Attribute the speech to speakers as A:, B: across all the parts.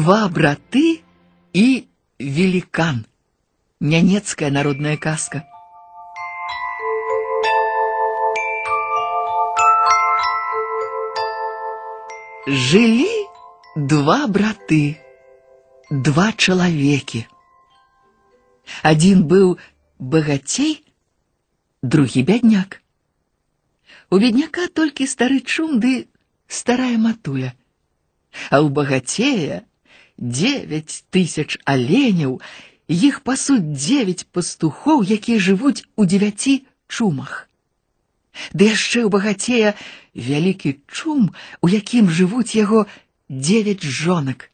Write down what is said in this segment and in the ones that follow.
A: Два браты и великан. Нянецкая народная каска. Жили два браты, два человеки. Один был богатей, другий бедняк. У бедняка только старый чум ды старая матуля, а у богатея девять тысяч оленяў, іх пасуць девять пастухоў, якія жывуць у девяти чумах. Ды яшчэ ў багацея вялікі чум, у якім жывуць яго девять жонак.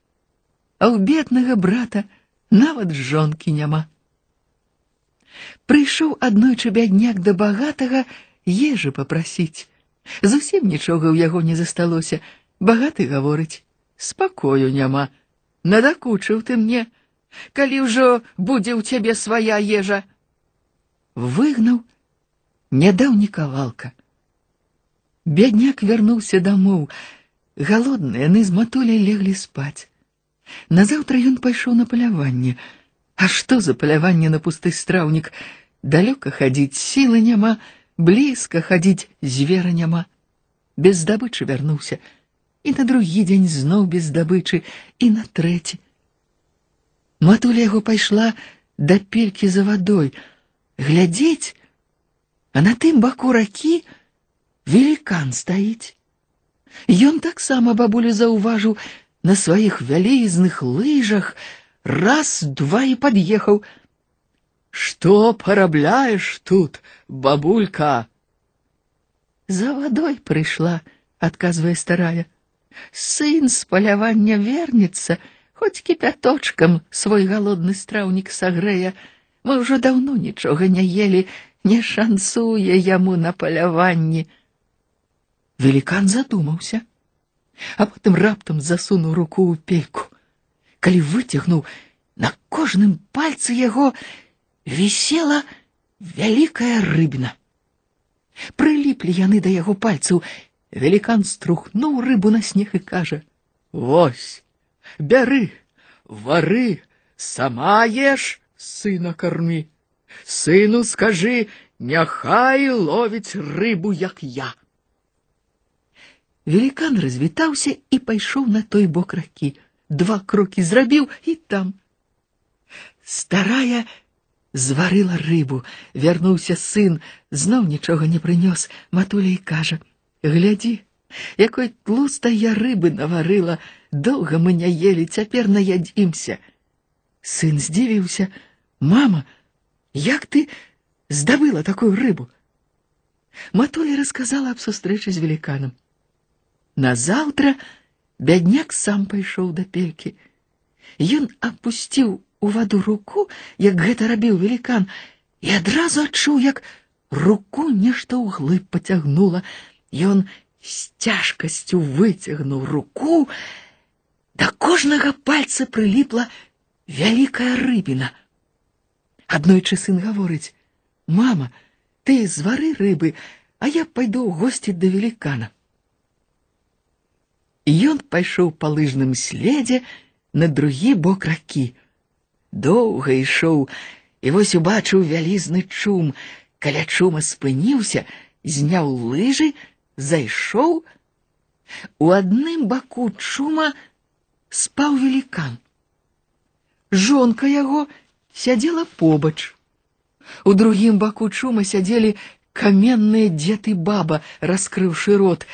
A: А ў беднага брата нават жонкі няма. Прыйшоў аднойчы бядняк да багатага ежы папрасіць. Зусім нічога ў яго не засталося. Багаты гаворыць: спакою няма. Надакучыў ты мне, калі ўжо будзе ў цябе свая ежа. Выгнаў не даў ні кавалка. Бедняк вярнуўся дамоў. Галодныя яны з матуляй леглі спаць. Назаўтра ён пайшоў на паляванне. А што за паляванне на пусты страўнік? Далёка хадзіць сілы няма, блізка хадзіць звера няма. Без здабычы вярнуўся, і на другі дзень зноў без здабычы, і на трэці. Матуля яго пайшла да пелькі за вадой, глядзець, а на тым баку ракі великан стаіць. Ён таксама бабулю заўважыў на сваіх вялізных лыжах, раз, два і пад'ехаў. Што парабляеш тут, бабулька? За вадой прыйшла, адказвае старая. Сын з палявання вернецца, хоць кіпяточкам свой галодны страўнік сагрэе. Мы ўжо даўно нічога не ели, не шансуе яму на паляванні. Великан задумаўся, а потым раптам засунуў руку ў пельку. Калі выцягнуў, на кожным пальцы яго вісела вялікая рыбіна. Прыліплі яны да яго пальцаў. Великан струхнуў рыбу на снег і кажа: « Вось, бяры, вары, сама еш, сына кармі. Сыну скажи, няхай ловіць рыбу, як я. Великан развітаўся і пайшоў на той бок ракі. Два крокі зрабіў і там. Старая зварыла рыбу, вярнуўся сын, зноў нічога не прынёс, матуля і кажа: « Глядзі, якой тлустай я рыбы наварыла, доўга мы не ели, цяпер наядзімся. Сын здзівіўся: « Мама, Як ты здабыла такую рыбу? Матуля рассказала об сустрэчы з великаном. Назаўтра бядняк сам пайшоў да пелькі. Ён апусціў у ваду руку, як гэта рабіў великан, і адразу адчуў, як руку нешта ўглыб пацягнула. Ён з цяжкасцю выцягнуў руку, да кожнага пальца прыліпла вялікая рыбіна — Аднойчы сын гаворыць: « Мама, ты звары рыбы, а я пайду ў госці да велікана. Ён пайшоў па лыжным следзе на другі бок ракі. Доўга ішоў і вось убачыў вялізны чум. Каля чума спыніўся, зняў лыжы, зайшоў. У адным баку чума спаў велікан. Жонка яго сядзела побач. У другім баку чума сядзелі каменныя дзед і баба, раскрыўшы рот.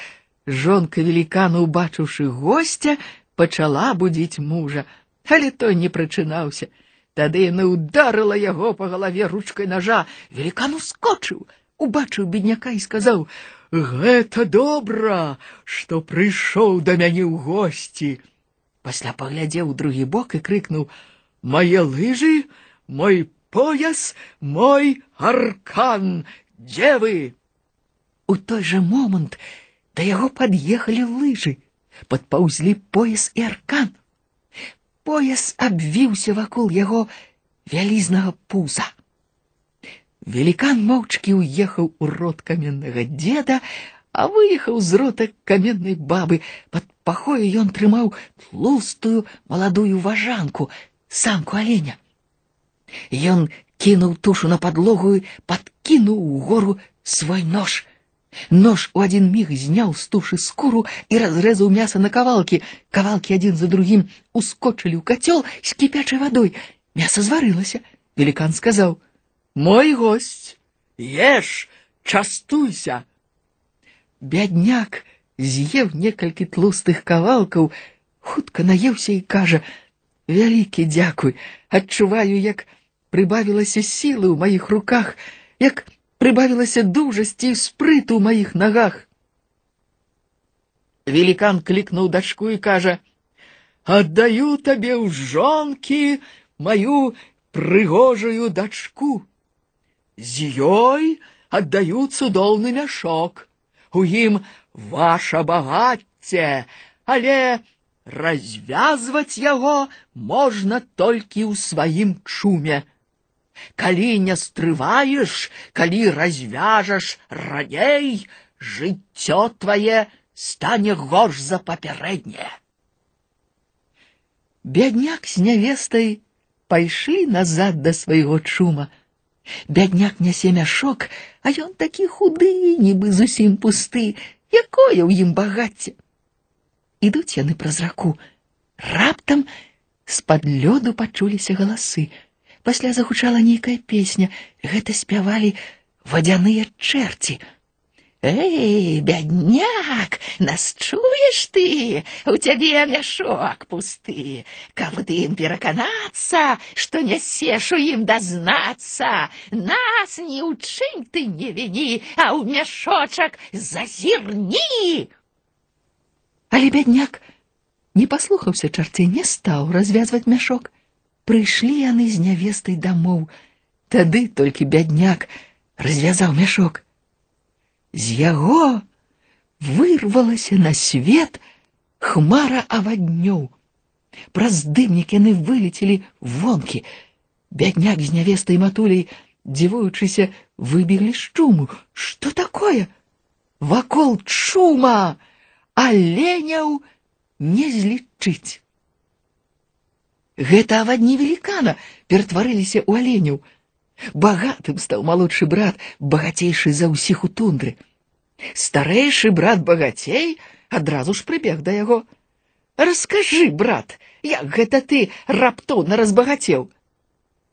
A: Жонка велікана, убачыўшы гостя, пачала будзіць мужа, але той не прачынаўся. Тады яна ударыла яго па галаве ручкай ножа. Велікан ускочыў, убачыў бедняка і сказаў: « Гэта добра, што прыйшоў да мяне ў госці. Пасля паглядзеў у другі бок і крыкнуў: « Мае лыжы мой пояс, мой аркан, дзе вы? У той жа момант да яго пад'ехалі лыжы, падпаўзлі пояс і аркан. Пояс абвіўся вакол яго вялізнага пуза. Великан моўчкі ўехаў у рот каменнага деда, а выехаў з рота каменнай бабы. Пад пахою ён трымаў тлустую маладую важанку, самку аленя. Ён кінуў тушу на падлогу і падкінуў угору свой нож. Нож у один миг знял с туши скуру и разрезал мясо на кавалки. Кавалки один за другим ускочили у котел с кипячей водой. Мясо зварылося. Великан сказал, «Мой гость, ешь, частуйся!» Бядняк з'еў некалькі тлустых кавалкаў, хутка наеўся і кажа: « Вялікі дзякуй, адчуваю, як прыбавілася сілы ў маіх руках, як прибавилася дужасці і спрыту ў маіх нагах. Велікан клікнуў дачку і кажа: « Аддаю табе ў жонкі маю прыгожую дачку. З ёй аддаю цудоўны мяшок. У ім ваша багацце, але развязваць яго можна толькі ў сваім чуме. Калі не стрываеш, калі развяжаш раней, жыццё твае стане горш за папярэдняе. Бядняк з нявестай пайшлі назад да свайго чума. Бядняк нясе мяшок, а ён такі худы, нібы зусім пусты, якое ў ім багацце. Ідуць яны праз раку. Раптам з-пад лёду пачуліся галасы пасля загучала нейкая песня гэта спявалі вадзяныя чэрці Эй, бядняк, нас чуеш ты? У цябе мяшок пусты. Каб ты ім пераканацца, што нясеш у ім дазнацца. Нас ні ў чым ты не віні, а ў мяшочак зазірні. Але бядняк не паслухаўся чарцей, не стаў развязваць мяшок. Прыйшлі яны з нявестай дамоў. Тады толькі бядняк развязаў мяшок. З яго вырвалася на свет хмара аваднёў. Праз дымнік яны вылецелі вонкі. Бядняк з нявестай матуляй, дзівуючыся, выбеглі з чуму. Што такое? Вакол чума, аленяў не злічыць. Гэта авадні велікана ператварыліся ў аленяў. Багатым стаў малодшы брат, багацейшы за ўсіх у тундры. Старэйшы брат багацей адразу ж прыбег да яго. Раскажы, брат, як гэта ты раптоўна разбагацеў.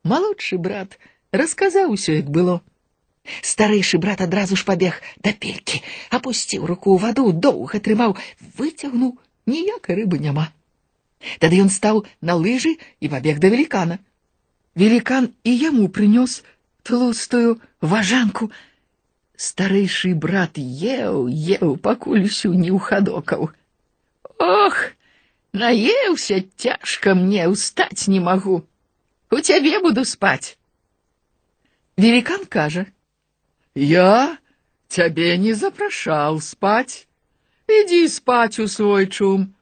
A: Малодшы брат расказаў усё, як было. Старэйшы брат адразу ж пабег да пелькі, апусціў руку ў ваду, доўга трымаў, выцягнуў, ніякай рыбы няма. Тады ён стаў на лыжы і пабег да велікана. Велікан і яму прынёс тлустую важанку. Старэйшы брат еў, еў, пакуль усю не ўхадокаў. Ох, наеўся цяжка мне устаць не магу. У цябе буду спаць. Велікан кажа: « Я цябе не запрашаў спаць. Ідзі спаць у свой чум.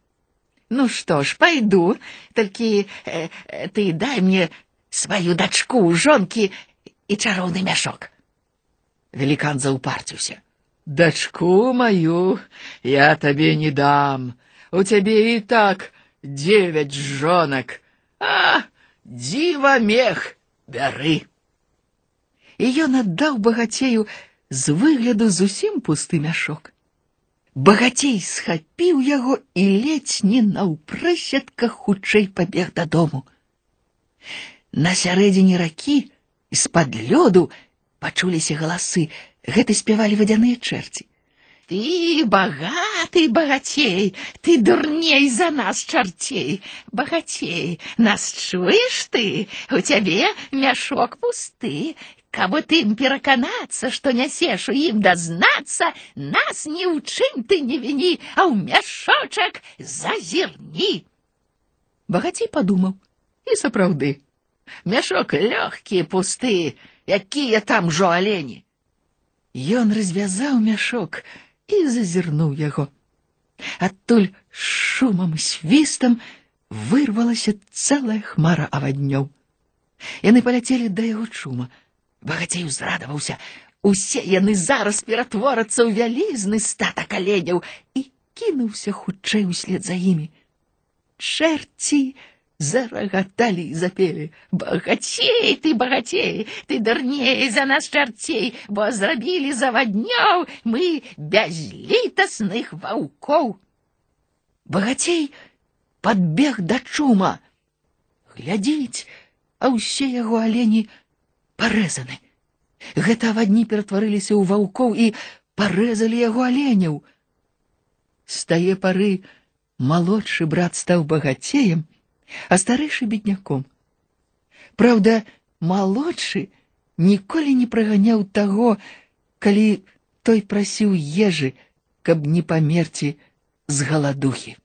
A: Ну что ж, пойду, только э, э, ты дай мне свою дочку, жонки и чаровный мяшок. Великан заупартился. Дочку мою я тебе не дам. У тебе и так девять жонок. А, дива мех, бяры. И ён аддаў багацею з выгляду зусім пусты мяшок. Багацей схапіў яго і ледзь не наўпрэсядках хутчэй пабег дадому. На сярэдзіне ракі з-пад лёду пачуліся галасы, гэта спявалі вадзяныя чэрці. Ты богатый богатей, ты дурней за нас чертей. Богатей, нас чуешь ты? У тебя мяшок пусты, Кабы ты ім пераканацца, што нясеш у ім дазнацца, нас ні ў чым ты не віні, а ў мяшочак зазірні. Багацей падумаў і сапраўды. Мяшок лёгкі, пусты, якія там жо алені. Ён развязаў мяшок і зазірнуў яго. Адтуль шумам свістам вырвалася цэлая хмара аваднёў. Яны паляцелі да яго чума. Багацей узрадаваўся, Усе яны зараз ператворацца ў вялізны статак аленяў і кінуўся хутчэй услед за імі. Чэрці зарагаталі і запелі: Багацей ты багацей, ты дурней за нас чарцей, бо зрабілі заваднёў мы бязлітасных ваўкоў. Багацей подбег да чума. Глядзіць, а ўсе яго алені парэзаны. Гэта авадні ператварыліся ў ваўкоў і парэзалі яго аленяў. З тае пары малодшы брат стаў багацеем, а старэйшы бедняком. Праўда, малодшы ніколі не праганяў таго, калі той прасіў ежы, каб не памерці з галадухі.